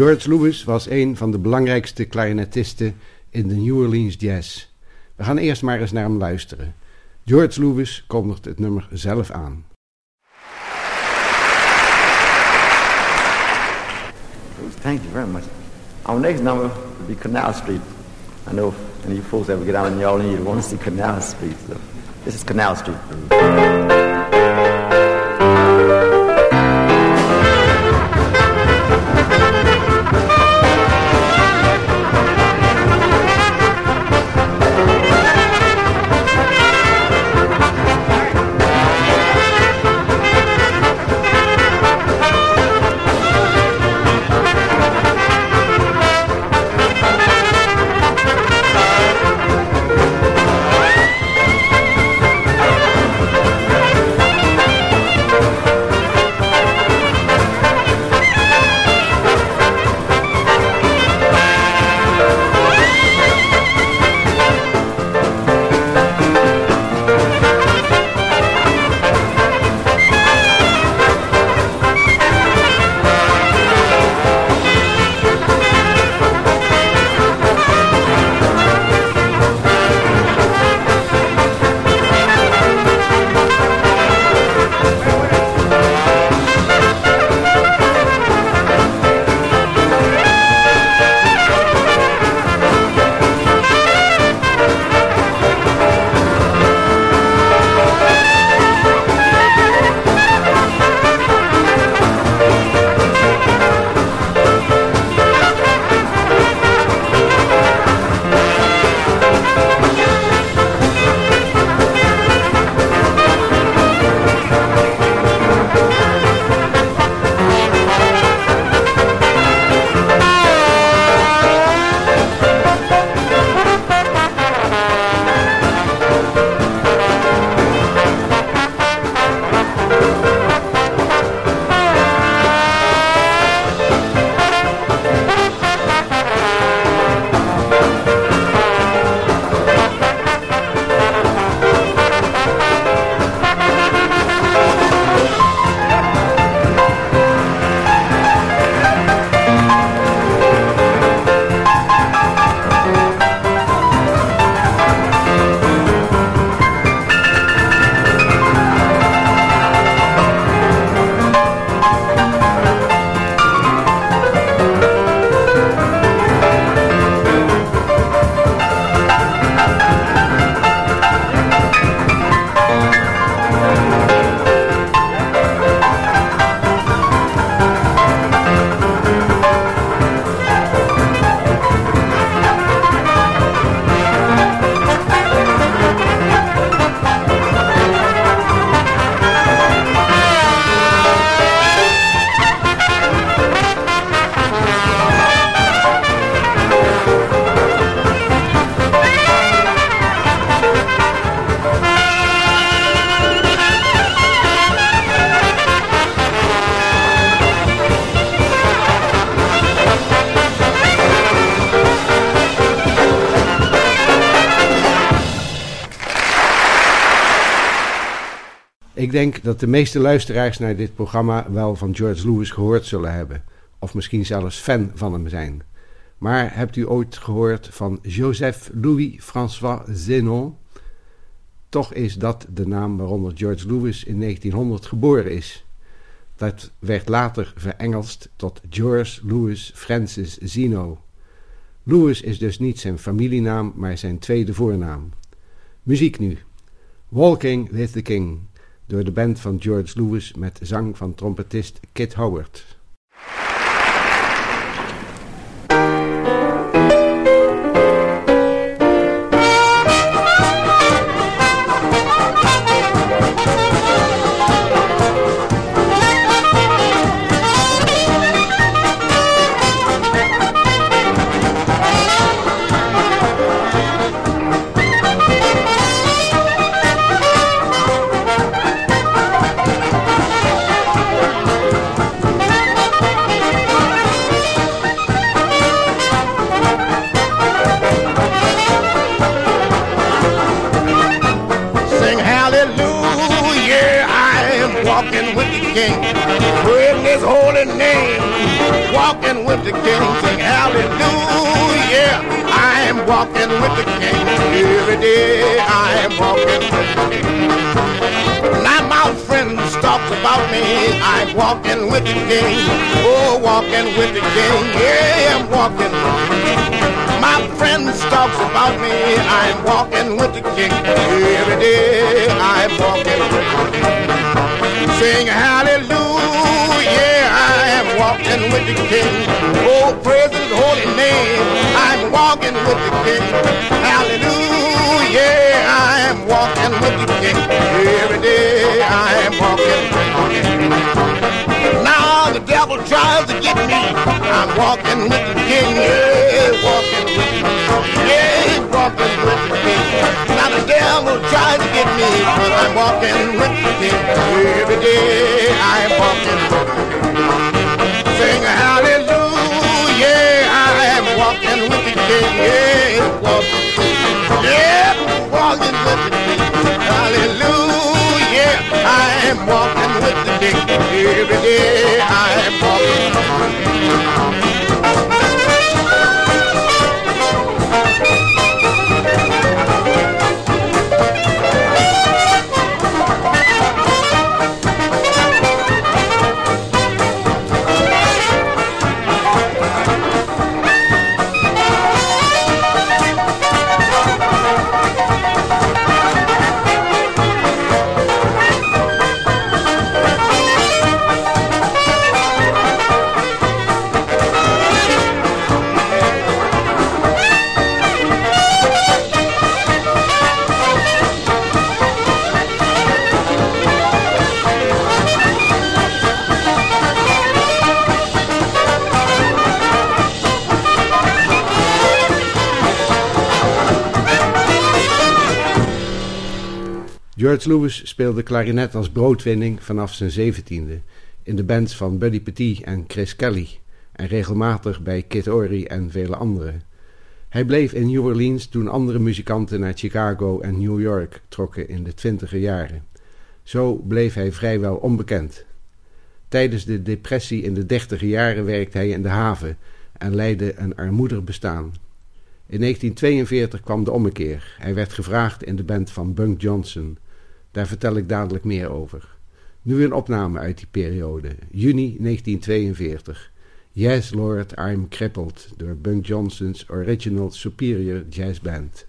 George Lewis was een van de belangrijkste clarinetisten in de New Orleans Jazz. We gaan eerst maar eens naar hem luisteren. George Lewis kondigt het nummer zelf aan. Thank you very much. Our next number will be Canal Street. I know if any folks ever get out in New Orleans, you want to see Canal Street. This is Canal Street. Ik denk dat de meeste luisteraars naar dit programma wel van George Lewis gehoord zullen hebben, of misschien zelfs fan van hem zijn. Maar hebt u ooit gehoord van Joseph Louis François Zenon? Toch is dat de naam waaronder George Lewis in 1900 geboren is. Dat werd later verengelst tot George Louis Francis Zeno. Lewis is dus niet zijn familienaam, maar zijn tweede voornaam. Muziek nu. Walking with the King door de band van George Lewis met zang van trompetist Kit Howard. Every day I am walking with the king. Now the devil tries to get me. I'm walking with the king. Yeah, walking with the king. Yeah, walking with the king. Now the devil tries to get me, but I'm walking with the king. Every day I am walking with. Sing hallelujah. I am walking with the king. Yeah, walking. Yeah, walking with the king. Am walking with the king. Every day I am George Lewis speelde klarinet als broodwinning vanaf zijn zeventiende in de bands van Buddy Petit en Chris Kelly en regelmatig bij Kid Ory en vele anderen. Hij bleef in New Orleans toen andere muzikanten naar Chicago en New York trokken in de twintiger jaren. Zo bleef hij vrijwel onbekend. Tijdens de depressie in de dertiger jaren werkte hij in de haven en leidde een armoedig bestaan. In 1942 kwam de ommekeer. Hij werd gevraagd in de band van Bunk Johnson. Daar vertel ik dadelijk meer over. Nu een opname uit die periode, juni 1942. Yes Lord, I'm Crippled door Bunk Johnson's Original Superior Jazz Band.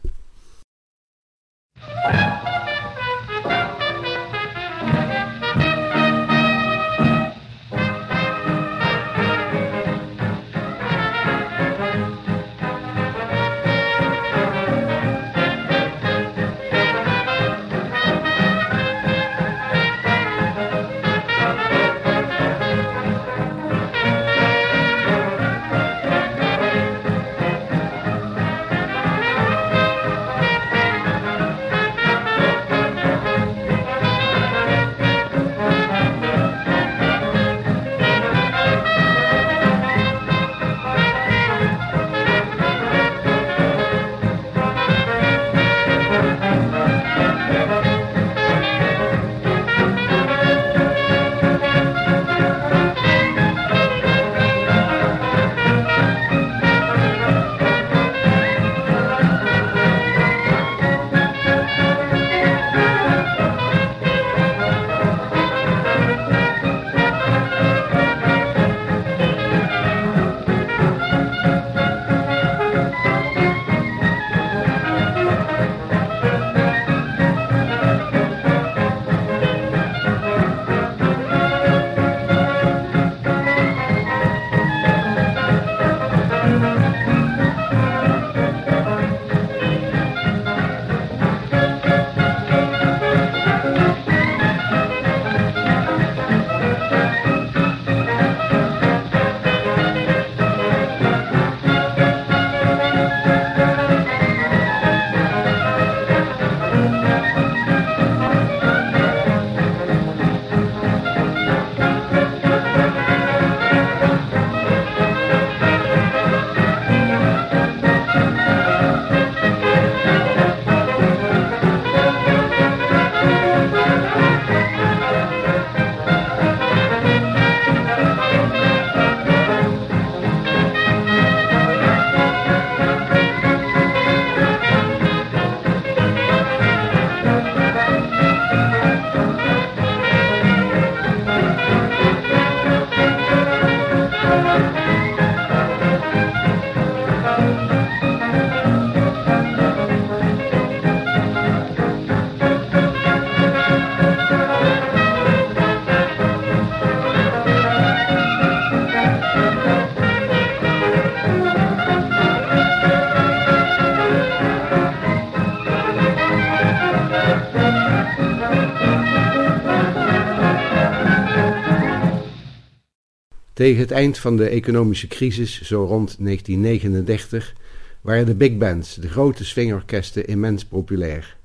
Tegen het eind van de economische crisis, zo rond 1939, waren de big bands, de grote swingorkesten, immens populair.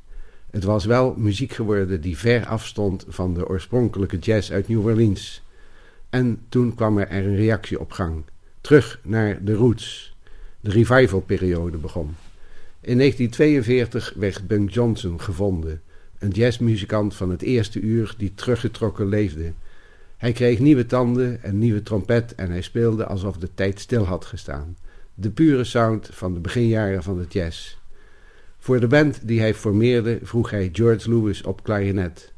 Het was wel muziek geworden die ver afstond van de oorspronkelijke jazz uit New Orleans. En toen kwam er een reactie op gang. Terug naar de roots. De revivalperiode begon. In 1942 werd Bunk Johnson gevonden, een jazzmuzikant van het eerste uur die teruggetrokken leefde. Hij kreeg nieuwe tanden en nieuwe trompet en hij speelde alsof de tijd stil had gestaan. De pure sound van de beginjaren van de jazz. Voor de band die hij formeerde vroeg hij George Lewis op klarinet.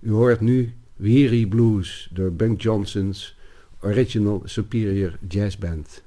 U hoort nu Weary Blues door Bunk Johnson's Original Superior Jazz Band.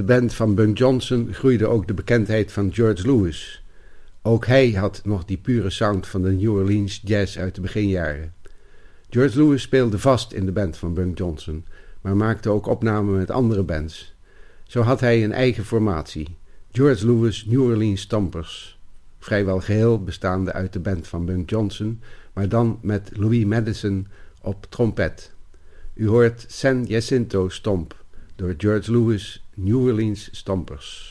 De band van Bunk Johnson groeide ook de bekendheid van George Lewis. Ook hij had nog die pure sound van de New Orleans jazz uit de beginjaren. George Lewis speelde vast in de band van Bunk Johnson, maar maakte ook opnamen met andere bands. Zo had hij een eigen formatie, George Lewis New Orleans Stompers, vrijwel geheel bestaande uit de band van Bunk Johnson, maar dan met Louis Madison op trompet. U hoort San Jacinto Stomp door George Lewis New Orleans Stompers.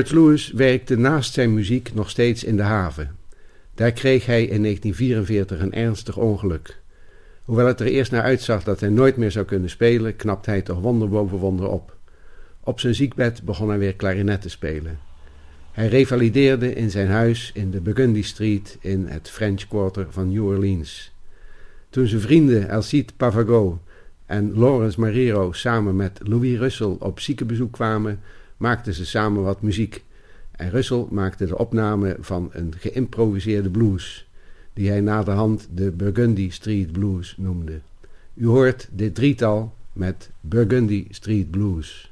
George Lewis werkte naast zijn muziek nog steeds in de haven. Daar kreeg hij in 1944 een ernstig ongeluk. Hoewel het er eerst naar uitzag dat hij nooit meer zou kunnen spelen, knapte hij toch wonder boven wonder op. Op zijn ziekbed begon hij weer klarinet te spelen. Hij revalideerde in zijn huis in de Burgundy Street in het French Quarter van New Orleans. Toen zijn vrienden Alcide Pavagot en Lawrence Mariro samen met Louis Russell op ziekenbezoek kwamen, maakten ze samen wat muziek. En Russell maakte de opname van een geïmproviseerde blues, die hij naderhand de Burgundy Street Blues noemde. U hoort dit drietal met Burgundy Street Blues.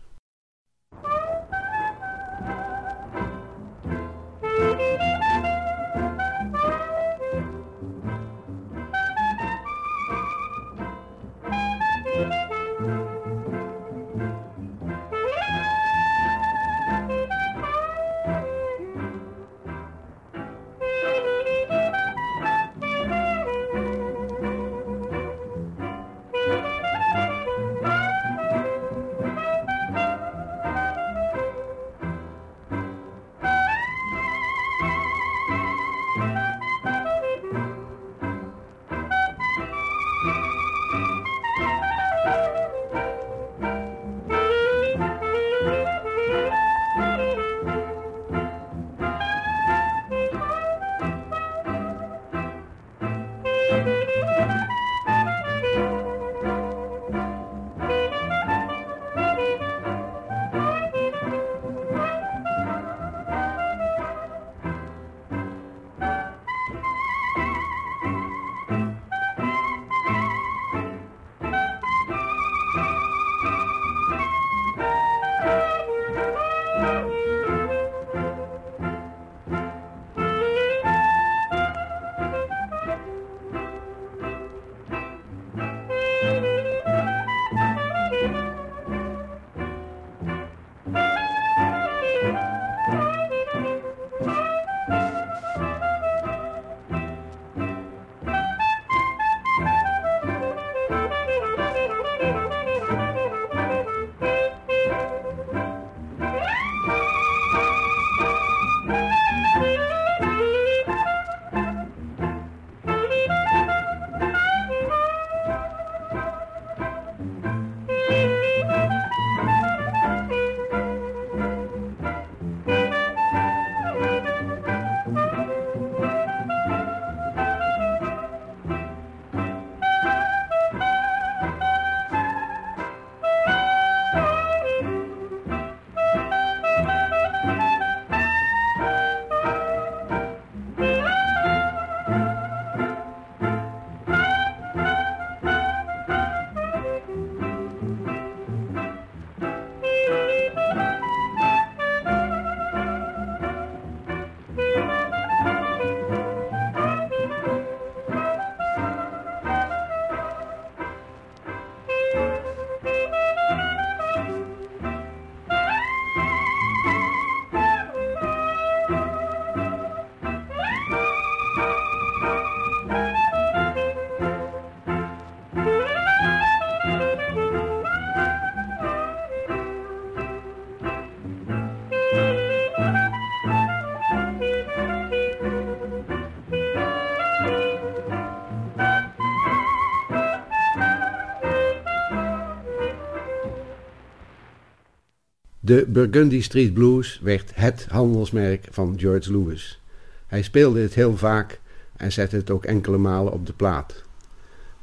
De Burgundy Street Blues werd het handelsmerk van George Lewis. Hij speelde het heel vaak en zette het ook enkele malen op de plaat.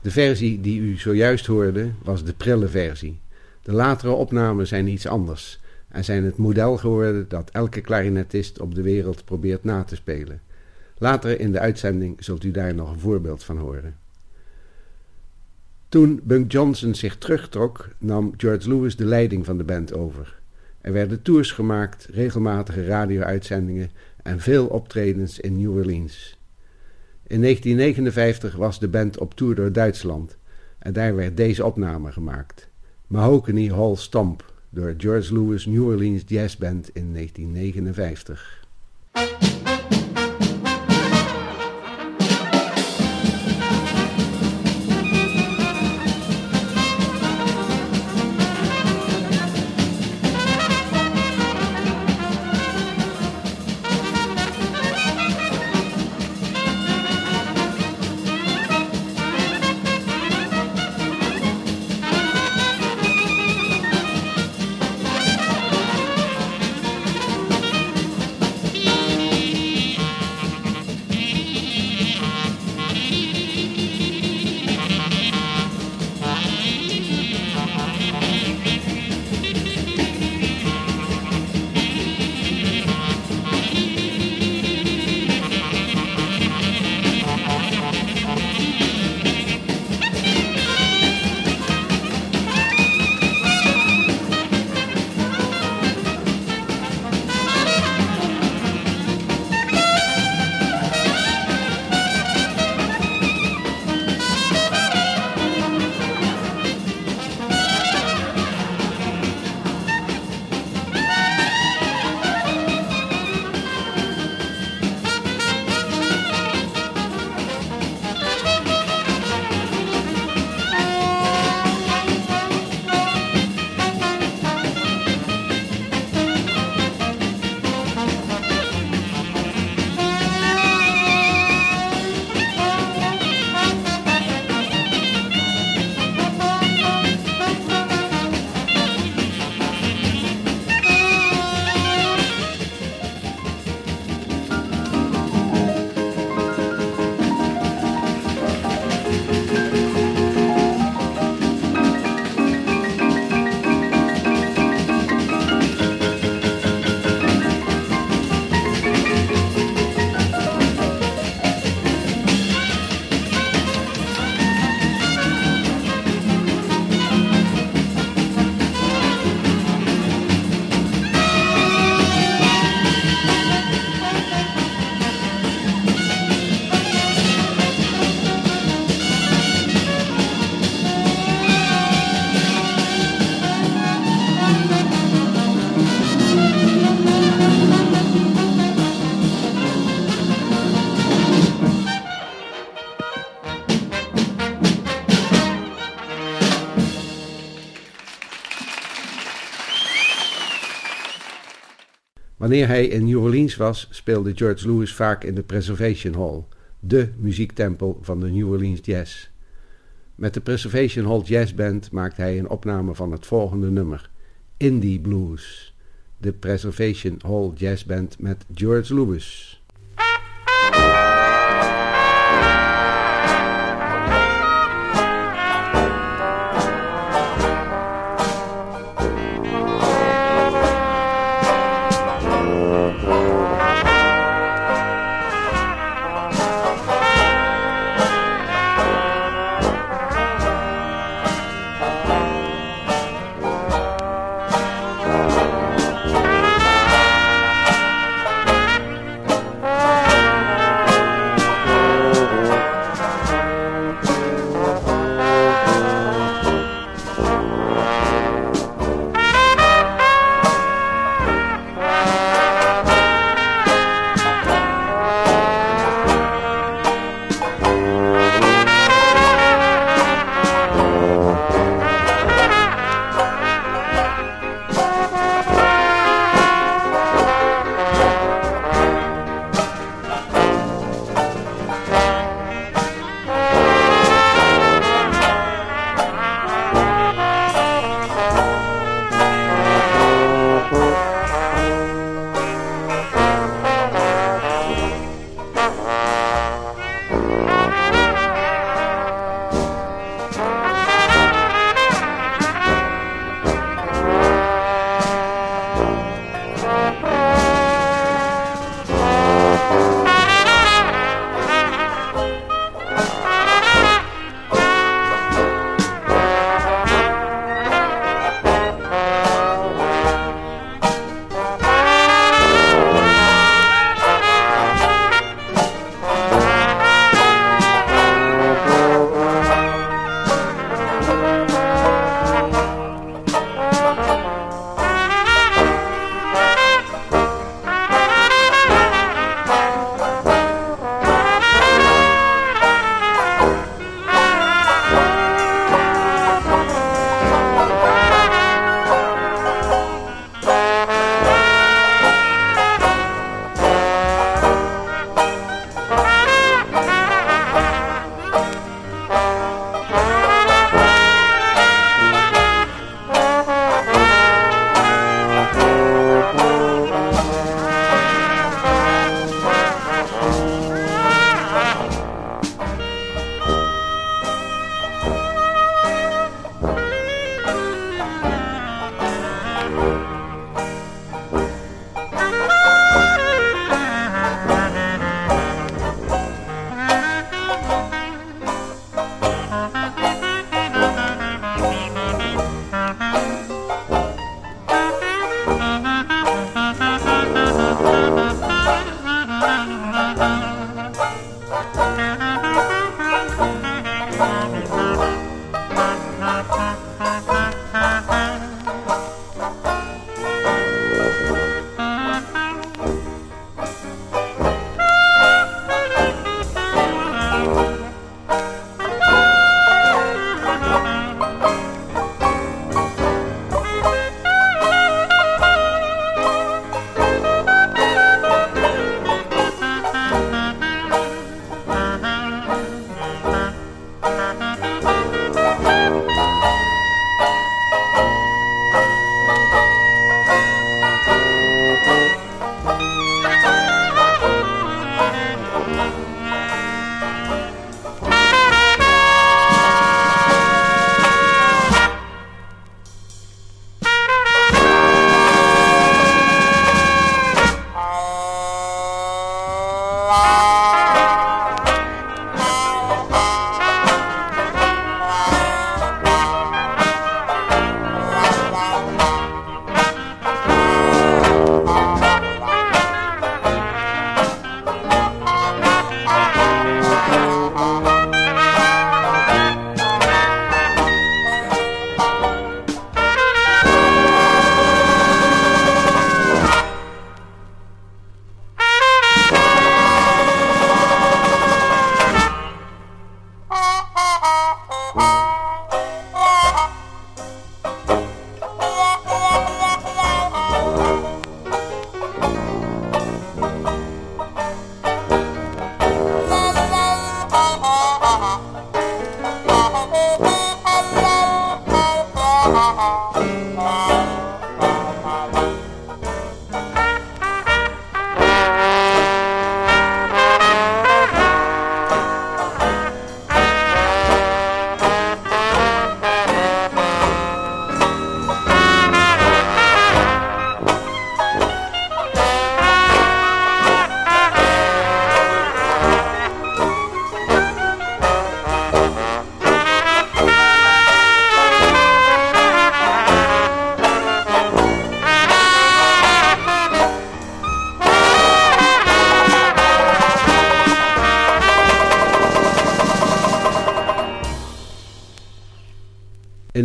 De versie die u zojuist hoorde was de prille versie. De latere opnamen zijn iets anders en zijn het model geworden dat elke klarinetist op de wereld probeert na te spelen. Later in de uitzending zult u daar nog een voorbeeld van horen. Toen Bunk Johnson zich terugtrok, nam George Lewis de leiding van de band over. Er werden tours gemaakt, regelmatige radio-uitzendingen en veel optredens in New Orleans. In 1959 was de band op tour door Duitsland en daar werd deze opname gemaakt. Mahogany Hall Stomp door George Lewis New Orleans Jazz Band in 1959. Wanneer hij in New Orleans was, speelde George Lewis vaak in de Preservation Hall, de muziektempel van de New Orleans Jazz. Met de Preservation Hall Jazz Band maakte hij een opname van het volgende nummer, Indie Blues. De Preservation Hall Jazz Band met George Lewis.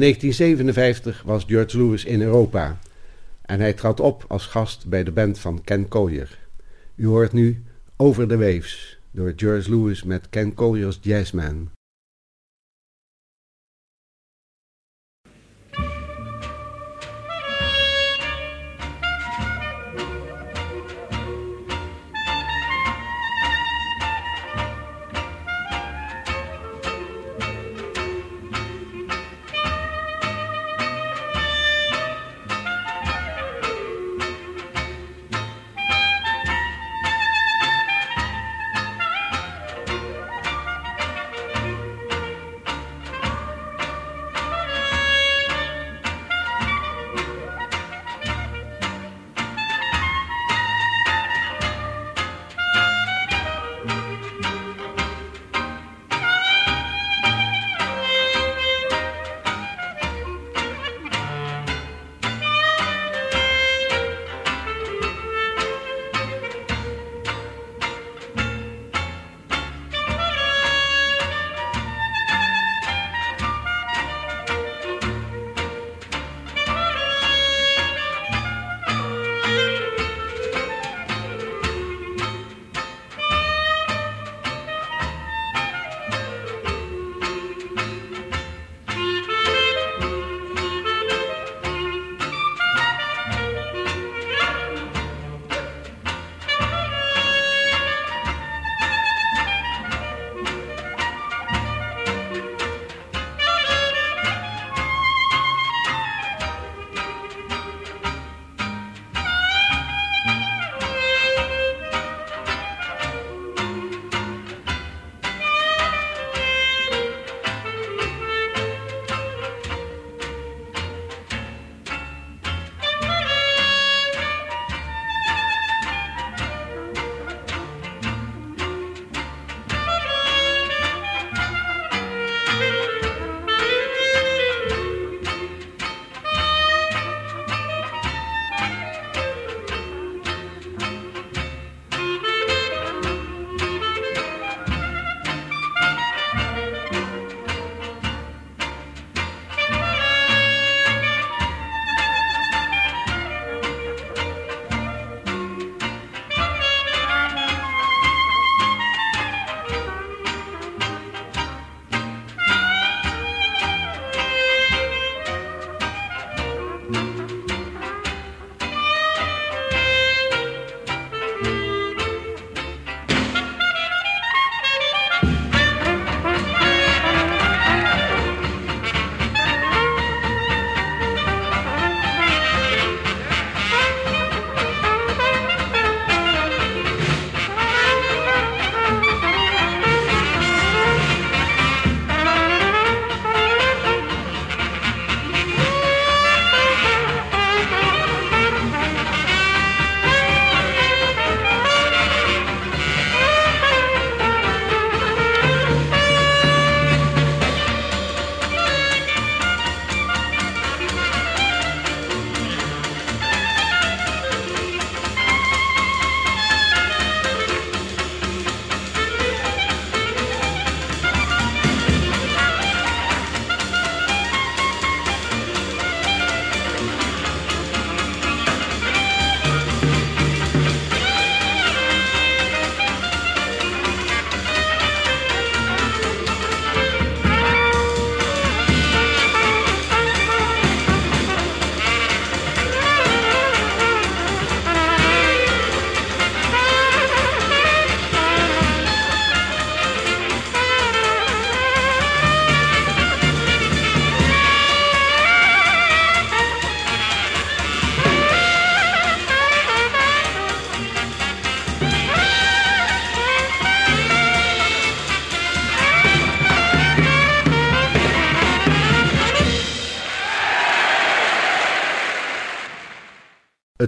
In 1957 was George Lewis in Europa en hij trad op als gast bij de band van Ken Collier. U hoort nu Over the Waves door George Lewis met Ken Collier's Jazzman.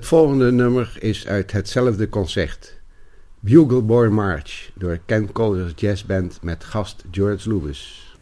Het volgende nummer is uit hetzelfde concert. Bugle Boy March door Ken Collier's jazzband met gast George Lewis.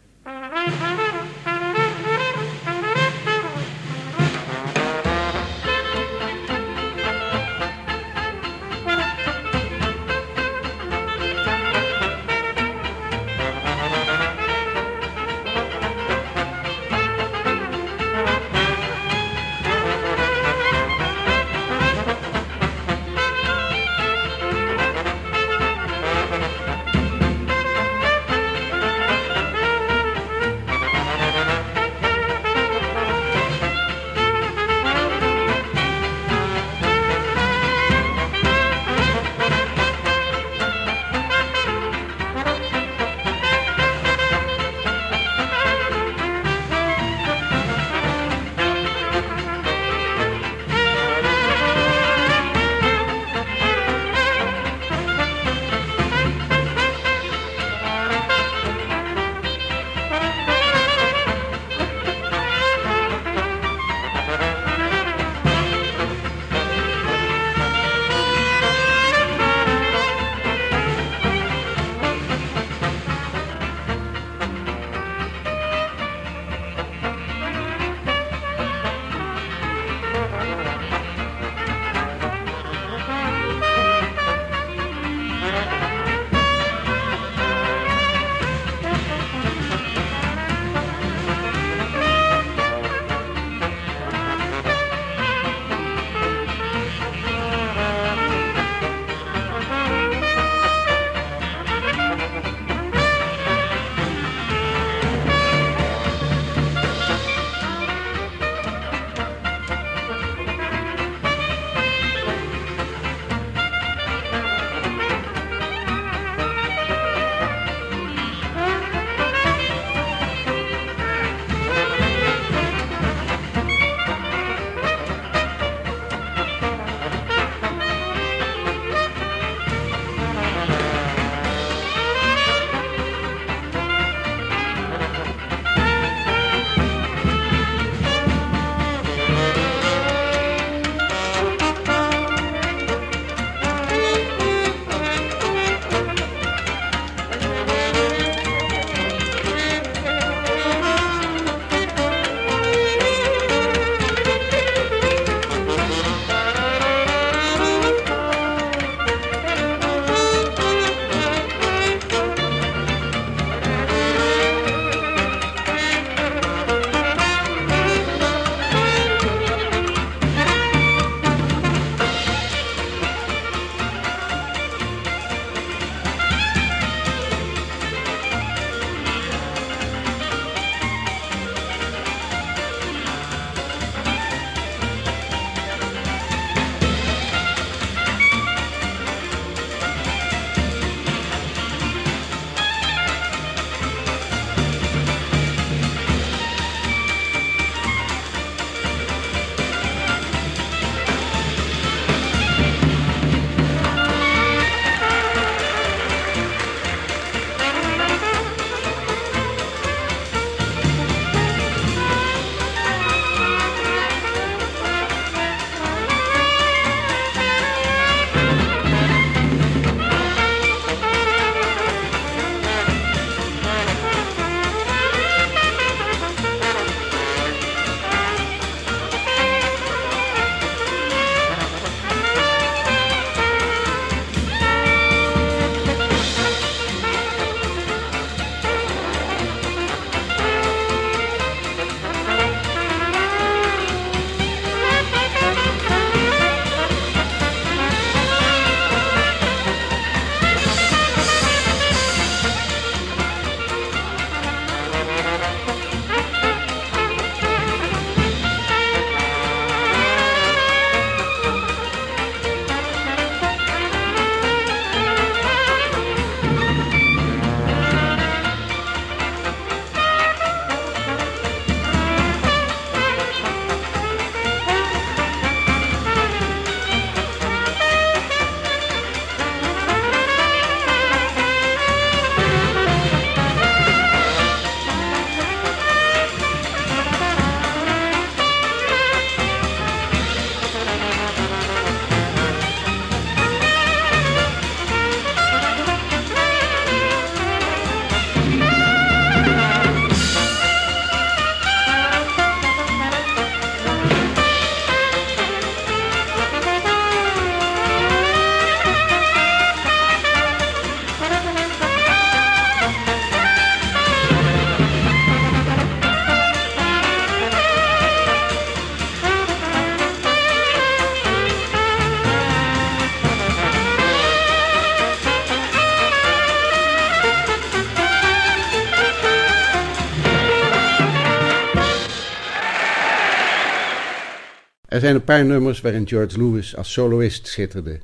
Zijn een paar nummers waarin George Lewis als soloist schitterde.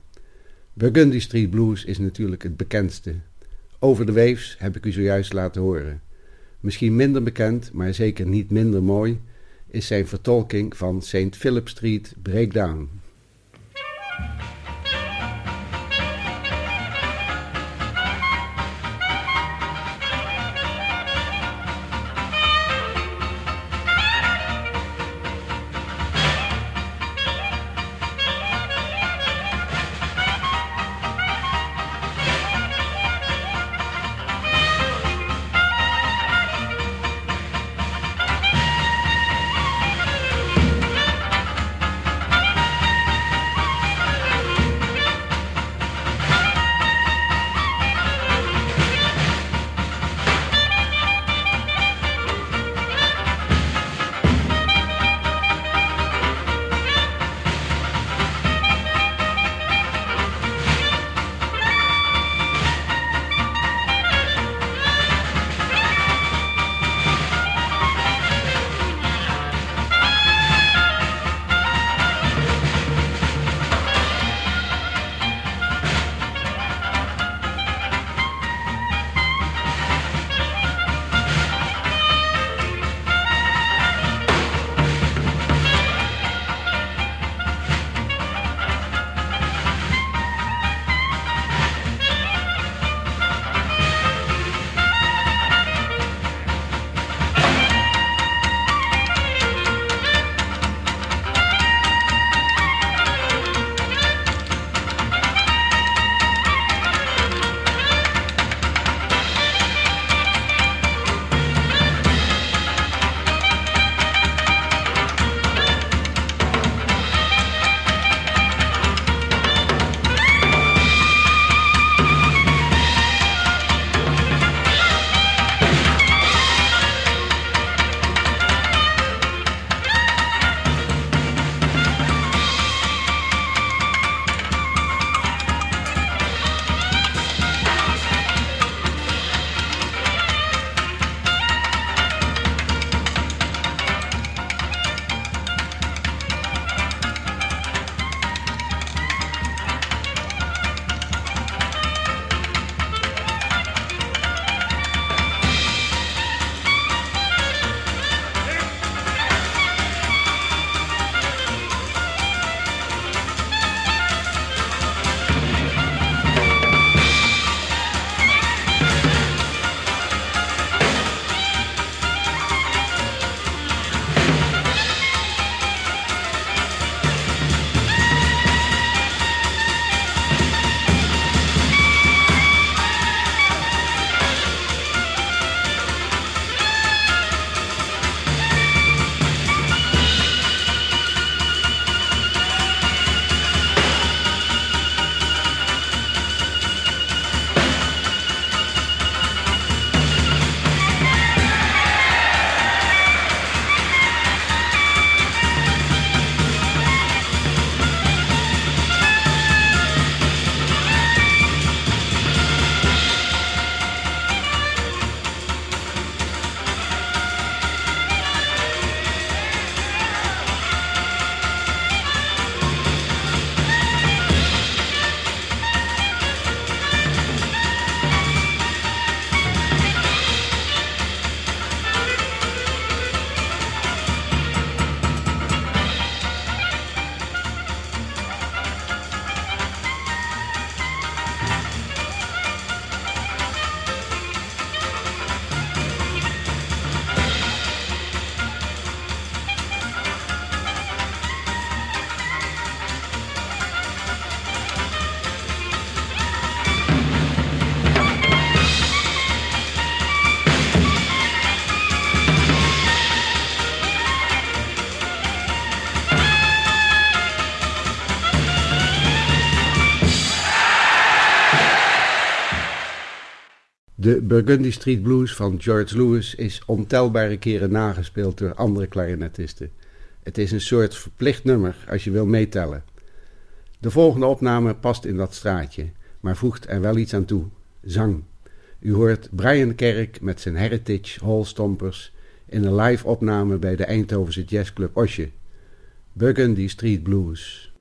Burgundy Street Blues is natuurlijk het bekendste. Over de Waves heb ik u zojuist laten horen. Misschien minder bekend, maar zeker niet minder mooi, is zijn vertolking van St. Philip Street Breakdown. De Burgundy Street Blues van George Lewis is ontelbare keren nagespeeld door andere klarinetisten. Het is een soort verplicht nummer als je wil meetellen. De volgende opname past in dat straatje, maar voegt er wel iets aan toe: zang. U hoort Brian Kerk met zijn Heritage Hall Stompers in een live opname bij de Eindhovense Jazzclub Osje. Burgundy Street Blues.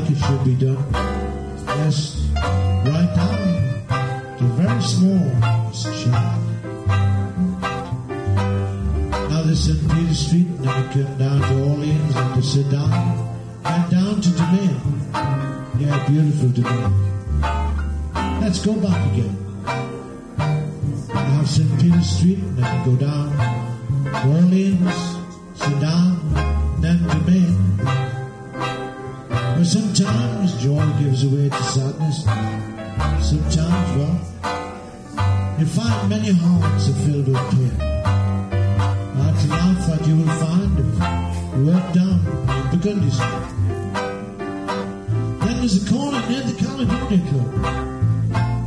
like it should be done. Yes, right now, the very small child. Now this St. Peter Street, and then they come down to Orleans, and to sit down, and down to Denair. Yeah, beautiful Denair. Let's go back again. Now St. Peter Street, and then go down to Orleans, sit down, then Denair. But sometimes joy gives way to sadness. Sometimes, well, you find many hearts are filled with pain. That's life that you will find if you work down in Burgundy Street. Then there's a corner near the Caledonia Club.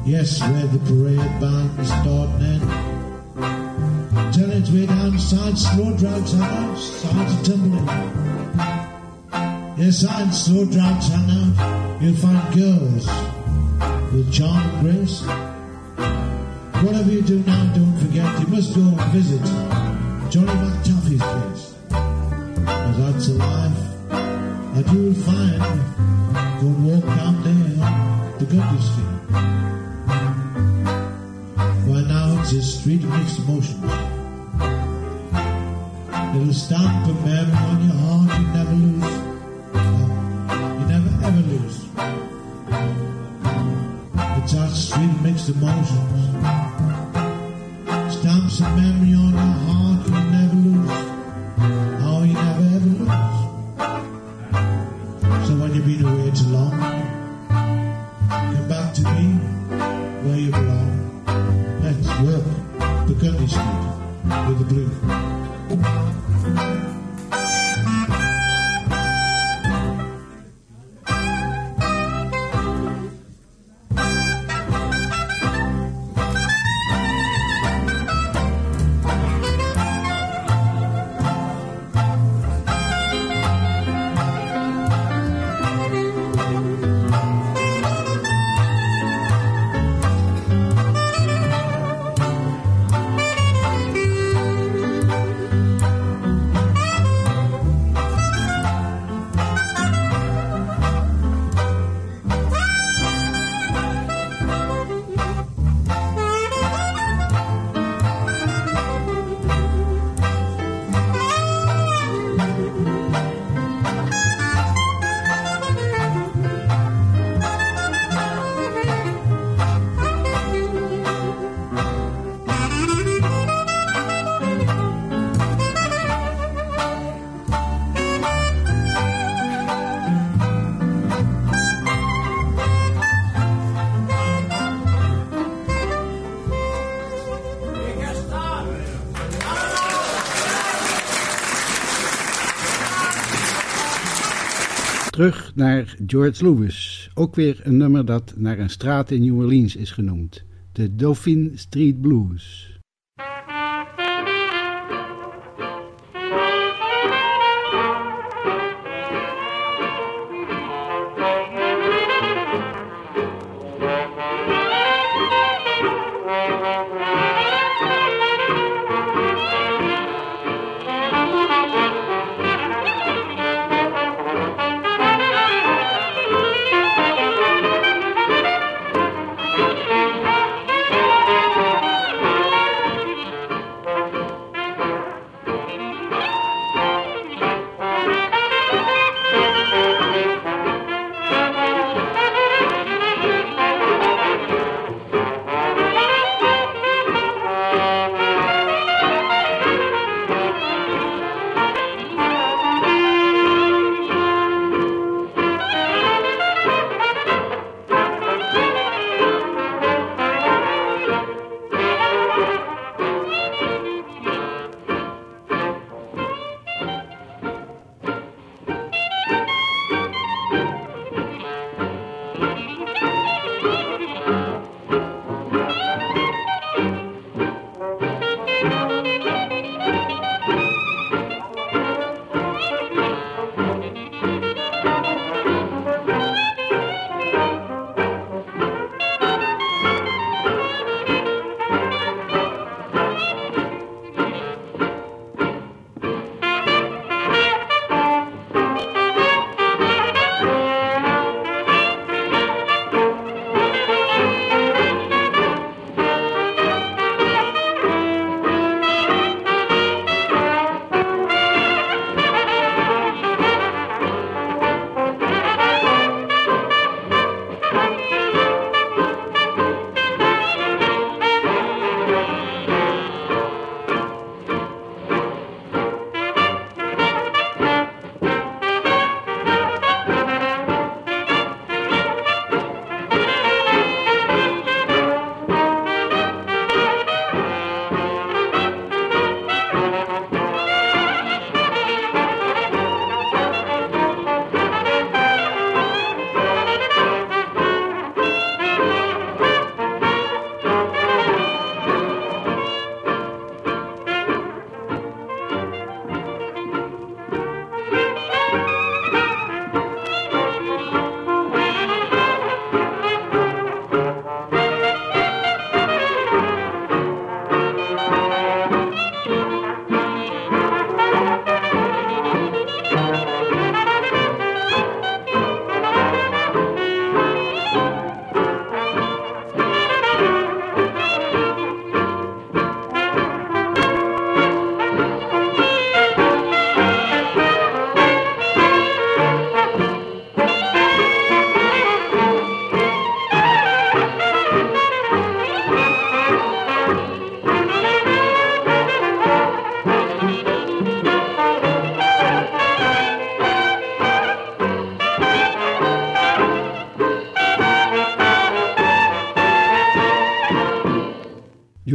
Yes, where the parade bands start and end. Turn its way down, side slow drugs, side to tumbling. Inside Slow Drive now, you'll find girls with charm and grace. Whatever you do now, don't forget, you must go and visit Johnny McTuffy's place. There's that's a life that you will find. Go and walk down there to Gundy Street. Right now it's a street of mixed emotions. It'll stop a memory on your heart you never lose news. The touch street mixed emotions. Stamps a memory on our heart we never lose. Oh, you never ever lose. So when you've been away too long, come back to me where you belong. Let's work the country street with the blue. Naar George Lewis. Ook weer een nummer dat naar een straat in New Orleans is genoemd. De Dauphine Street Blues.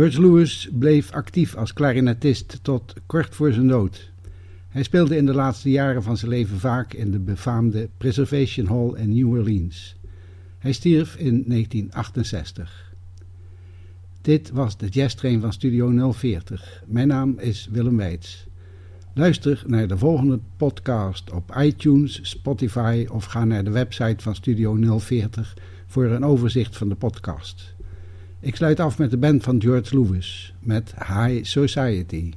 George Lewis bleef actief als klarinetist tot kort voor zijn dood. Hij speelde in de laatste jaren van zijn leven vaak in de befaamde Preservation Hall in New Orleans. Hij stierf in 1968. Dit was de jazztrain van Studio 040. Mijn naam is Willem Weits. Luister naar de volgende podcast op iTunes, Spotify of ga naar de website van Studio 040 voor een overzicht van de podcast. Ik sluit af met de band van George Lewis met High Society.